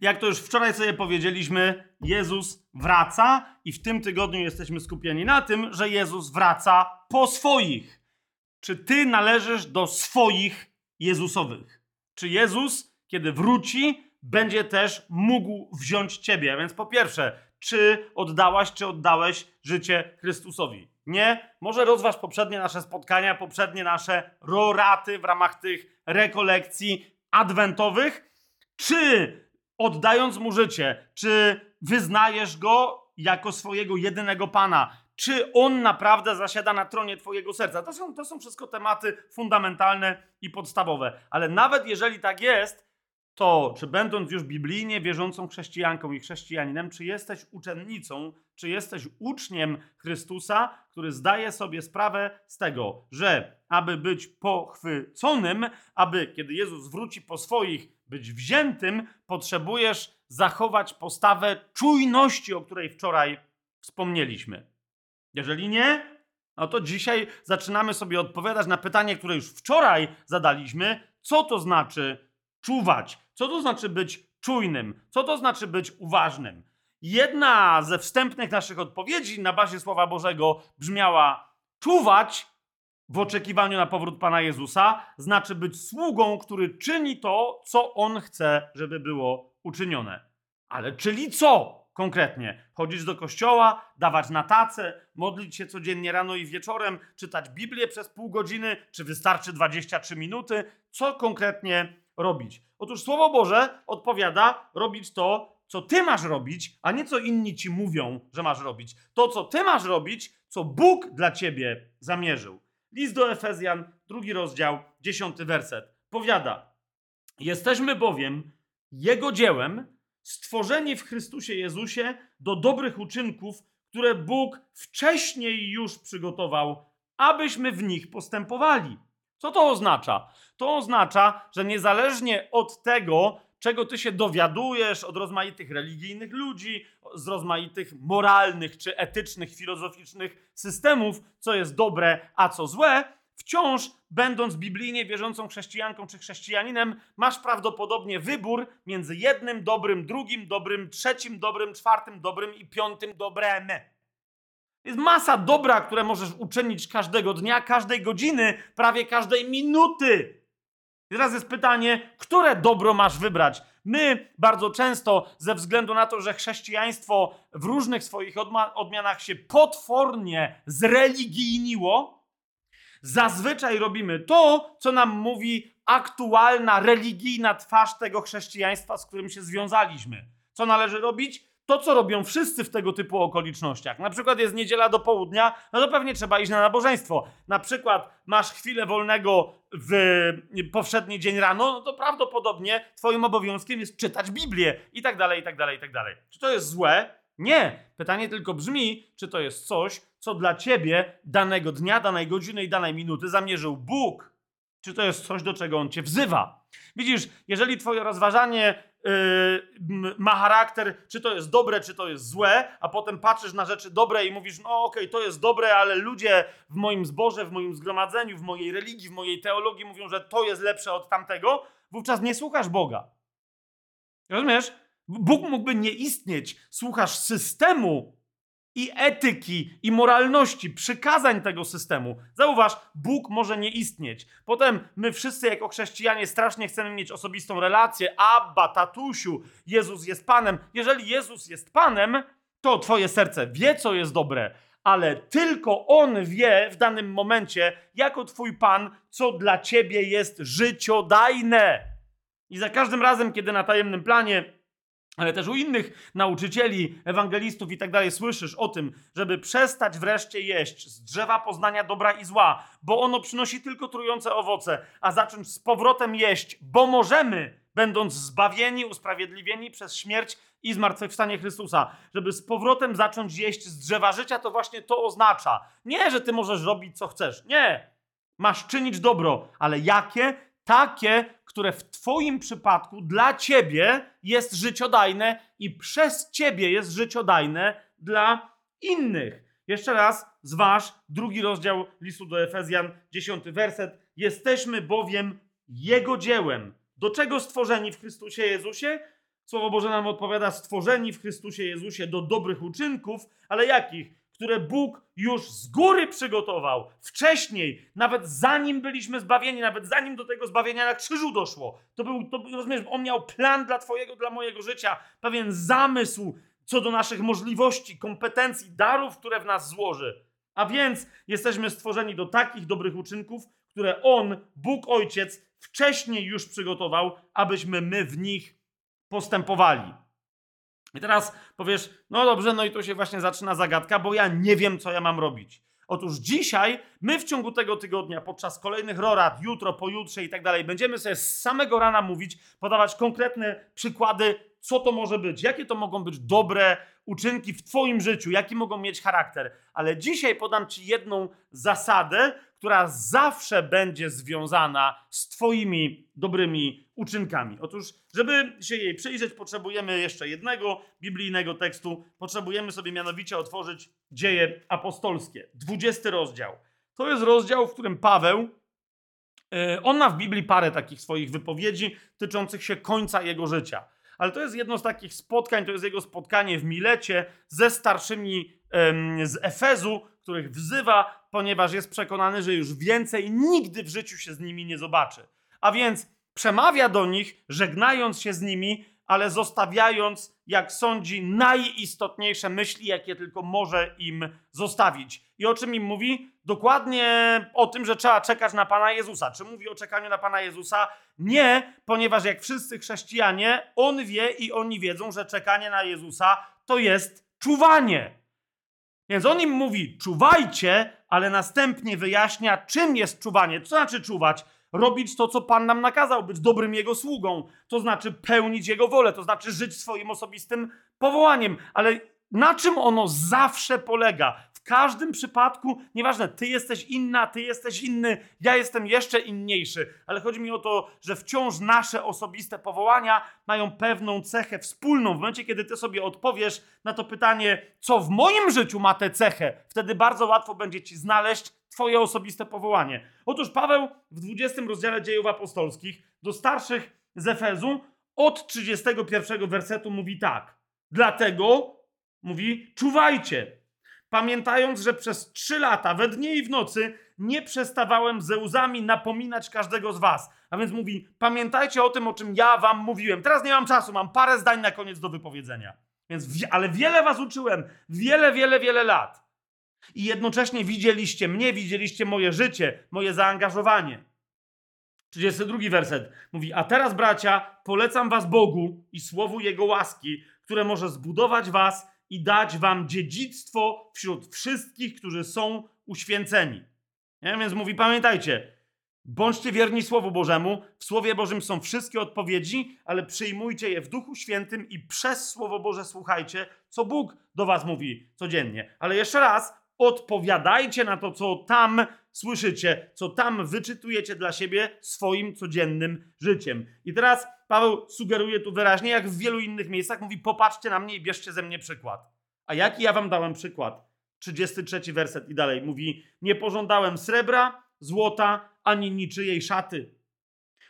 Jak to już wczoraj sobie powiedzieliśmy, Jezus wraca i w tym tygodniu jesteśmy skupieni na tym, że Jezus wraca po swoich. Czy ty należysz do swoich Jezusowych? Czy Jezus, kiedy wróci, będzie też mógł wziąć ciebie? A więc po pierwsze, czy oddałaś, czy oddałeś życie Chrystusowi? Nie? Może rozważ poprzednie nasze spotkania, poprzednie nasze roraty w ramach tych rekolekcji adwentowych. Czy oddając mu życie, czy wyznajesz go jako swojego jedynego Pana? Czy on naprawdę zasiada na tronie Twojego serca? To są, to są wszystko tematy fundamentalne i podstawowe. Ale nawet jeżeli tak jest, to czy będąc już biblijnie wierzącą chrześcijanką i chrześcijaninem, czy jesteś uczennicą, czy jesteś uczniem Chrystusa, który zdaje sobie sprawę z tego, że aby być pochwyconym, aby kiedy Jezus wróci po swoich, być wziętym, potrzebujesz zachować postawę czujności, o której wczoraj wspomnieliśmy. Jeżeli nie, no to dzisiaj zaczynamy sobie odpowiadać na pytanie, które już wczoraj zadaliśmy, co to znaczy czuwać, co to znaczy być czujnym, co to znaczy być uważnym. Jedna ze wstępnych naszych odpowiedzi na bazie Słowa Bożego brzmiała: czuwać w oczekiwaniu na powrót Pana Jezusa znaczy być sługą, który czyni to, co On chce, żeby było uczynione. Ale czyli co? konkretnie. Chodzić do kościoła, dawać na tacę, modlić się codziennie rano i wieczorem, czytać Biblię przez pół godziny, czy wystarczy 23 minuty? Co konkretnie robić? Otóż Słowo Boże odpowiada robić to, co ty masz robić, a nie co inni ci mówią, że masz robić. To, co ty masz robić, co Bóg dla ciebie zamierzył. List do Efezjan, drugi rozdział, dziesiąty werset. Powiada: Jesteśmy bowiem Jego dziełem, stworzeni w Chrystusie Jezusie do dobrych uczynków, które Bóg wcześniej już przygotował, abyśmy w nich postępowali. Co to oznacza? To oznacza, że niezależnie od tego, czego ty się dowiadujesz od rozmaitych religijnych ludzi, z rozmaitych moralnych czy etycznych, filozoficznych systemów, co jest dobre, a co złe, wciąż, będąc biblijnie wierzącą chrześcijanką czy chrześcijaninem, masz prawdopodobnie wybór między jednym dobrym, drugim dobrym, trzecim dobrym, czwartym dobrym i piątym dobrem. Jest masa dobra, które możesz uczynić każdego dnia, każdej godziny, prawie każdej minuty. I teraz jest pytanie, które dobro masz wybrać? My bardzo często, ze względu na to, że chrześcijaństwo w różnych swoich odmianach się potwornie zreligijniło, Zazwyczaj robimy to, co nam mówi aktualna, religijna twarz tego chrześcijaństwa, z którym się związaliśmy. Co należy robić? To, co robią wszyscy w tego typu okolicznościach. Na przykład jest niedziela do południa, no to pewnie trzeba iść na nabożeństwo. Na przykład masz chwilę wolnego w powszedni dzień rano, no to prawdopodobnie twoim obowiązkiem jest czytać Biblię i tak dalej, i tak dalej, i tak dalej. Czy to jest złe? Nie. Pytanie tylko brzmi, czy to jest coś, co dla ciebie danego dnia, danej godziny i danej minuty zamierzył Bóg. Czy to jest coś, do czego On cię wzywa? Widzisz, jeżeli twoje rozważanie yy, ma charakter, czy to jest dobre, czy to jest złe, a potem patrzysz na rzeczy dobre i mówisz, no okej, okay, to jest dobre, ale ludzie w moim zborze, w moim zgromadzeniu, w mojej religii, w mojej teologii mówią, że to jest lepsze od tamtego, wówczas nie słuchasz Boga. Rozumiesz? Bóg mógłby nie istnieć. Słuchasz systemu i etyki, i moralności, przykazań tego systemu. Zauważ, Bóg może nie istnieć. Potem my wszyscy jako chrześcijanie strasznie chcemy mieć osobistą relację. Abba, tatusiu, Jezus jest Panem. Jeżeli Jezus jest Panem, to twoje serce wie, co jest dobre, ale tylko On wie w danym momencie, jako twój Pan, co dla ciebie jest życiodajne. I za każdym razem, kiedy na tajemnym planie ale też u innych nauczycieli, ewangelistów i tak dalej słyszysz o tym, żeby przestać wreszcie jeść z drzewa poznania dobra i zła, bo ono przynosi tylko trujące owoce, a zacząć z powrotem jeść, bo możemy, będąc zbawieni, usprawiedliwieni przez śmierć i zmartwychwstanie Chrystusa, żeby z powrotem zacząć jeść z drzewa życia, to właśnie to oznacza. Nie, że ty możesz robić co chcesz. Nie. Masz czynić dobro, ale jakie? Takie, które w Twoim przypadku dla Ciebie jest życiodajne i przez Ciebie jest życiodajne dla innych. Jeszcze raz zważ drugi rozdział listu do Efezjan, dziesiąty werset. Jesteśmy bowiem Jego dziełem. Do czego stworzeni w Chrystusie Jezusie? Słowo Boże nam odpowiada, stworzeni w Chrystusie Jezusie do dobrych uczynków, ale jakich? Które Bóg już z góry przygotował, wcześniej, nawet zanim byliśmy zbawieni, nawet zanim do tego zbawienia na krzyżu doszło. To był, to, rozumiesz, on miał plan dla Twojego, dla mojego życia, pewien zamysł co do naszych możliwości, kompetencji, darów, które w nas złoży. A więc jesteśmy stworzeni do takich dobrych uczynków, które On, Bóg Ojciec, wcześniej już przygotował, abyśmy my w nich postępowali. I teraz powiesz, no dobrze, no i tu się właśnie zaczyna zagadka, bo ja nie wiem, co ja mam robić. Otóż dzisiaj, my w ciągu tego tygodnia, podczas kolejnych rorad, jutro, pojutrze i tak dalej, będziemy sobie z samego rana mówić, podawać konkretne przykłady, co to może być, jakie to mogą być dobre uczynki w Twoim życiu, jaki mogą mieć charakter. Ale dzisiaj podam Ci jedną zasadę, która zawsze będzie związana z Twoimi dobrymi uczynkami. Otóż, żeby się jej przyjrzeć, potrzebujemy jeszcze jednego biblijnego tekstu. Potrzebujemy sobie mianowicie otworzyć dzieje apostolskie, 20 rozdział. To jest rozdział, w którym Paweł, e, on ma w Biblii parę takich swoich wypowiedzi tyczących się końca jego życia. Ale to jest jedno z takich spotkań, to jest jego spotkanie w Milecie ze starszymi z Efezu, których wzywa, ponieważ jest przekonany, że już więcej nigdy w życiu się z nimi nie zobaczy. A więc przemawia do nich, żegnając się z nimi, ale zostawiając, jak sądzi, najistotniejsze myśli, jakie tylko może im zostawić. I o czym im mówi? Dokładnie o tym, że trzeba czekać na Pana Jezusa. Czy mówi o czekaniu na Pana Jezusa? Nie, ponieważ jak wszyscy chrześcijanie, on wie i oni wiedzą, że czekanie na Jezusa to jest czuwanie. Więc on im mówi, czuwajcie, ale następnie wyjaśnia, czym jest czuwanie. Co znaczy czuwać? Robić to, co Pan nam nakazał, być dobrym Jego sługą. To znaczy pełnić Jego wolę, to znaczy żyć swoim osobistym powołaniem. Ale na czym ono zawsze polega? Każdym przypadku, nieważne, ty jesteś inna, ty jesteś inny, ja jestem jeszcze inniejszy, ale chodzi mi o to, że wciąż nasze osobiste powołania mają pewną cechę wspólną. W momencie, kiedy ty sobie odpowiesz na to pytanie, co w moim życiu ma tę cechę, wtedy bardzo łatwo będzie ci znaleźć twoje osobiste powołanie. Otóż Paweł w 20 rozdziale dziejów apostolskich do starszych z Efezu od 31 wersetu mówi tak. Dlatego mówi, czuwajcie, pamiętając, że przez trzy lata, we dnie i w nocy, nie przestawałem ze łzami napominać każdego z was. A więc mówi, pamiętajcie o tym, o czym ja wam mówiłem. Teraz nie mam czasu, mam parę zdań na koniec do wypowiedzenia. Więc, ale wiele was uczyłem, wiele, wiele, wiele lat. I jednocześnie widzieliście mnie, widzieliście moje życie, moje zaangażowanie. 32 werset mówi: A teraz, bracia, polecam was Bogu i słowu Jego łaski, które może zbudować was i dać wam dziedzictwo wśród wszystkich, którzy są uświęceni. Nie? Więc mówi, pamiętajcie, bądźcie wierni Słowu Bożemu. W Słowie Bożym są wszystkie odpowiedzi, ale przyjmujcie je w Duchu Świętym i przez Słowo Boże słuchajcie, co Bóg do was mówi codziennie. Ale jeszcze raz, odpowiadajcie na to, co tam słyszycie, co tam wyczytujecie dla siebie swoim codziennym życiem. I teraz Paweł sugeruje tu wyraźnie, jak w wielu innych miejscach, mówi: Popatrzcie na mnie i bierzcie ze mnie przykład. A jaki ja wam dałem przykład? 33 werset i dalej mówi: Nie pożądałem srebra, złota ani niczyjej szaty.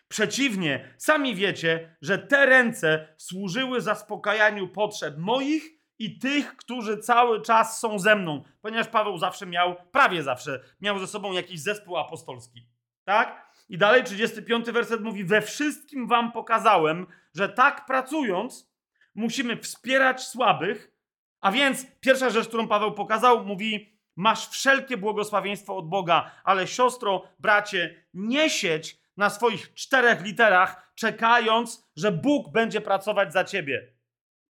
Przeciwnie, sami wiecie, że te ręce służyły zaspokajaniu potrzeb moich i tych, którzy cały czas są ze mną, ponieważ Paweł zawsze miał, prawie zawsze, miał ze sobą jakiś zespół apostolski. Tak? I dalej 35 werset mówi: We wszystkim wam pokazałem, że tak pracując musimy wspierać słabych. A więc pierwsza rzecz, którą Paweł pokazał, mówi: Masz wszelkie błogosławieństwo od Boga, ale siostro, bracie, nie siedź na swoich czterech literach, czekając, że Bóg będzie pracować za ciebie.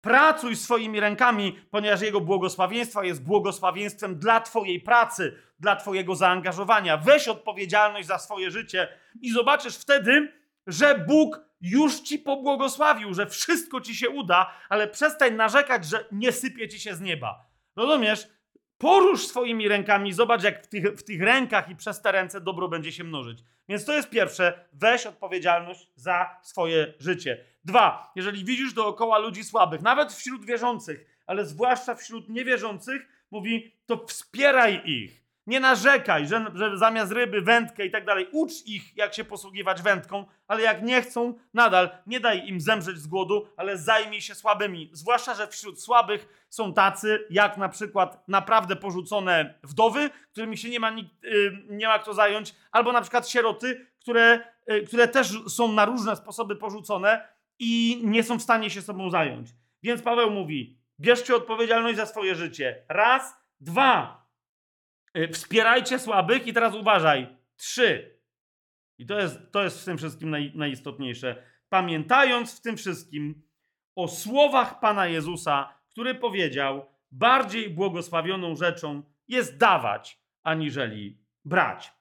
Pracuj swoimi rękami, ponieważ Jego błogosławieństwo jest błogosławieństwem dla Twojej pracy, dla Twojego zaangażowania. Weź odpowiedzialność za swoje życie i zobaczysz wtedy, że Bóg już Ci pobłogosławił, że wszystko Ci się uda, ale przestań narzekać, że nie sypie Ci się z nieba. Rozumiesz? Porusz swoimi rękami, zobacz, jak w tych, w tych rękach i przez te ręce dobro będzie się mnożyć. Więc to jest pierwsze, weź odpowiedzialność za swoje życie. Dwa, jeżeli widzisz dookoła ludzi słabych, nawet wśród wierzących, ale zwłaszcza wśród niewierzących, mówi, to wspieraj ich. Nie narzekaj, że, że zamiast ryby wędkę i tak dalej. Ucz ich, jak się posługiwać wędką, ale jak nie chcą, nadal nie daj im zemrzeć z głodu, ale zajmij się słabymi. Zwłaszcza, że wśród słabych są tacy, jak na przykład naprawdę porzucone wdowy, którymi się nie ma, nikt, yy, nie ma kto zająć, albo na przykład sieroty, które, yy, które też są na różne sposoby porzucone i nie są w stanie się sobą zająć. Więc Paweł mówi: bierzcie odpowiedzialność za swoje życie. Raz, dwa. Yy, wspierajcie słabych i teraz uważaj. Trzy. I to jest, to jest w tym wszystkim naj, najistotniejsze. Pamiętając w tym wszystkim o słowach Pana Jezusa, który powiedział: Bardziej błogosławioną rzeczą jest dawać, aniżeli brać.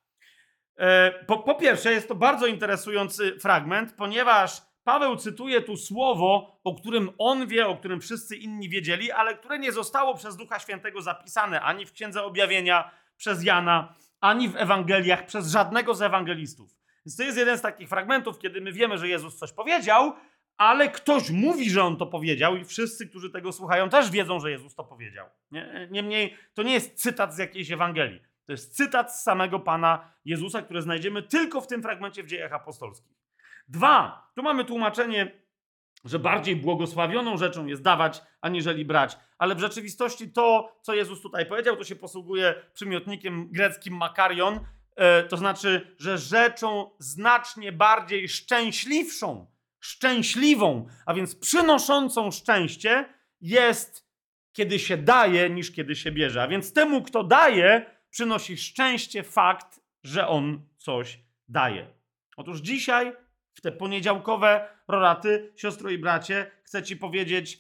E, po, po pierwsze, jest to bardzo interesujący fragment, ponieważ Paweł cytuje tu słowo, o którym on wie, o którym wszyscy inni wiedzieli, ale które nie zostało przez Ducha Świętego zapisane ani w Księdze Objawienia przez Jana, ani w Ewangeliach przez żadnego z ewangelistów. Więc to jest jeden z takich fragmentów, kiedy my wiemy, że Jezus coś powiedział, ale ktoś mówi, że on to powiedział, i wszyscy, którzy tego słuchają, też wiedzą, że Jezus to powiedział. Niemniej to nie jest cytat z jakiejś Ewangelii. To jest cytat z samego Pana Jezusa, który znajdziemy tylko w tym fragmencie w dziejach apostolskich. Dwa, tu mamy tłumaczenie, że bardziej błogosławioną rzeczą jest dawać, aniżeli brać. Ale w rzeczywistości to, co Jezus tutaj powiedział, to się posługuje przymiotnikiem greckim makarion, e, to znaczy, że rzeczą znacznie bardziej szczęśliwszą, szczęśliwą, a więc przynoszącą szczęście jest, kiedy się daje, niż kiedy się bierze. A więc temu, kto daje, przynosi szczęście fakt, że on coś daje. Otóż dzisiaj w te poniedziałkowe roraty, siostro i bracie, chcę ci powiedzieć: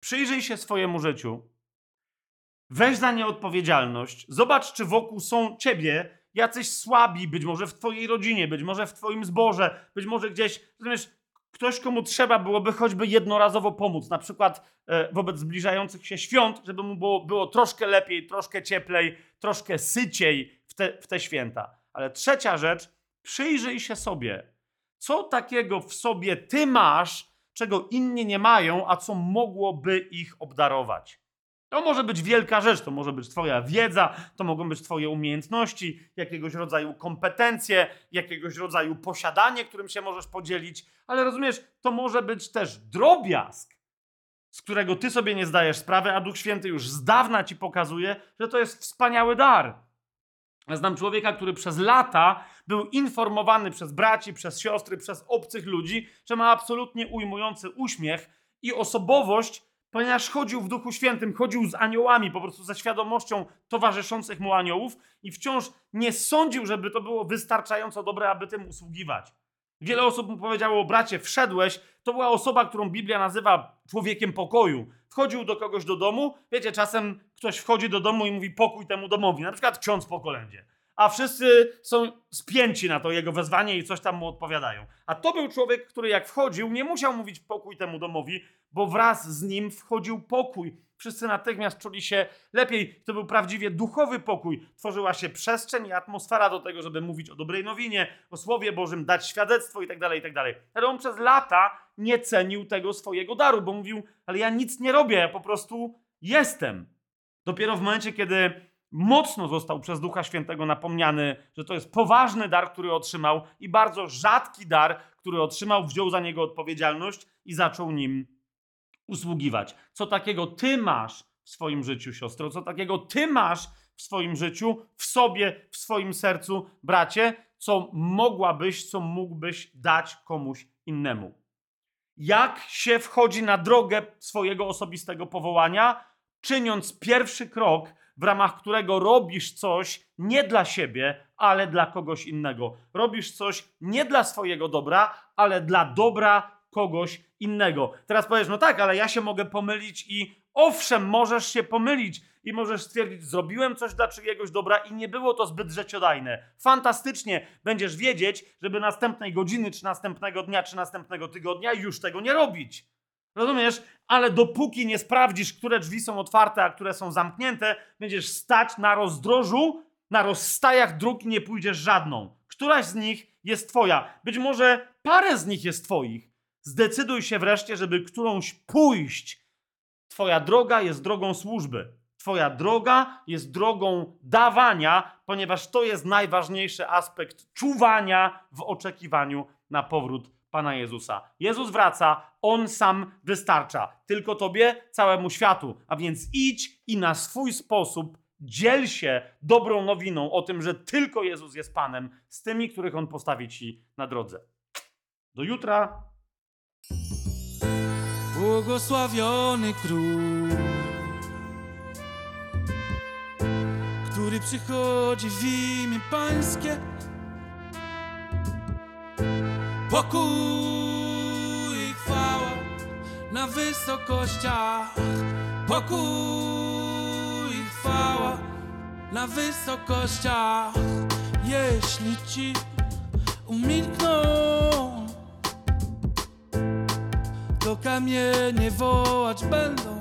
przyjrzyj się swojemu życiu, weź za nie odpowiedzialność, zobacz, czy wokół są ciebie jacyś słabi, być może w twojej rodzinie, być może w twoim zborze, być może gdzieś, rozumiesz, ktoś, komu trzeba byłoby choćby jednorazowo pomóc, na przykład e, wobec zbliżających się świąt, żeby mu było, było troszkę lepiej, troszkę cieplej, troszkę syciej w te, w te święta. Ale trzecia rzecz, przyjrzyj się sobie co takiego w sobie ty masz, czego inni nie mają, a co mogłoby ich obdarować? To może być wielka rzecz, to może być Twoja wiedza, to mogą być Twoje umiejętności, jakiegoś rodzaju kompetencje, jakiegoś rodzaju posiadanie, którym się możesz podzielić, ale rozumiesz, to może być też drobiazg, z którego Ty sobie nie zdajesz sprawy, a Duch Święty już z dawna Ci pokazuje, że to jest wspaniały dar. Znam człowieka, który przez lata był informowany przez braci, przez siostry, przez obcych ludzi, że ma absolutnie ujmujący uśmiech i osobowość, ponieważ chodził w Duchu Świętym, chodził z aniołami, po prostu ze świadomością towarzyszących mu aniołów i wciąż nie sądził, żeby to było wystarczająco dobre, aby tym usługiwać. Wiele osób mu powiedziało, bracie, wszedłeś, to była osoba, którą Biblia nazywa człowiekiem pokoju. Wchodził do kogoś do domu, wiecie, czasem ktoś wchodzi do domu i mówi pokój temu domowi, na przykład ksiądz po kolędzie. A wszyscy są spięci na to jego wezwanie i coś tam mu odpowiadają. A to był człowiek, który jak wchodził, nie musiał mówić pokój temu domowi, bo wraz z nim wchodził pokój. Wszyscy natychmiast czuli się lepiej. To był prawdziwie duchowy pokój. Tworzyła się przestrzeń i atmosfera do tego, żeby mówić o dobrej nowinie, o Słowie Bożym, dać świadectwo itd., tak itd. Tak ale on przez lata nie cenił tego swojego daru, bo mówił, ale ja nic nie robię, ja po prostu jestem. Dopiero w momencie, kiedy mocno został przez Ducha Świętego napomniany, że to jest poważny dar, który otrzymał i bardzo rzadki dar, który otrzymał, wziął za niego odpowiedzialność i zaczął nim usługiwać. Co takiego ty masz w swoim życiu, siostro? Co takiego ty masz w swoim życiu, w sobie, w swoim sercu, bracie, co mogłabyś, co mógłbyś dać komuś innemu? Jak się wchodzi na drogę swojego osobistego powołania, czyniąc pierwszy krok w ramach którego robisz coś nie dla siebie, ale dla kogoś innego. Robisz coś nie dla swojego dobra, ale dla dobra kogoś innego. Teraz powiesz, no tak, ale ja się mogę pomylić i owszem, możesz się pomylić i możesz stwierdzić, zrobiłem coś dla czyjegoś dobra i nie było to zbyt życiodajne. Fantastycznie będziesz wiedzieć, żeby następnej godziny, czy następnego dnia, czy następnego tygodnia już tego nie robić. Rozumiesz? Ale dopóki nie sprawdzisz, które drzwi są otwarte, a które są zamknięte, będziesz stać na rozdrożu, na rozstajach dróg i nie pójdziesz żadną. Któraś z nich jest twoja. Być może parę z nich jest twoich. Zdecyduj się wreszcie, żeby którąś pójść. Twoja droga jest drogą służby. Twoja droga jest drogą dawania, ponieważ to jest najważniejszy aspekt czuwania w oczekiwaniu na powrót Pana Jezusa. Jezus wraca, On sam wystarcza. Tylko Tobie, całemu światu. A więc idź i na swój sposób dziel się dobrą nowiną o tym, że tylko Jezus jest Panem z tymi, których On postawi Ci na drodze. Do jutra. Błogosławiony król, który przychodzi w imię Pańskie. Pokój i chwała na wysokościach. Pokój i chwała na wysokościach. Jeśli ci umilkną to kamienie wołać będą.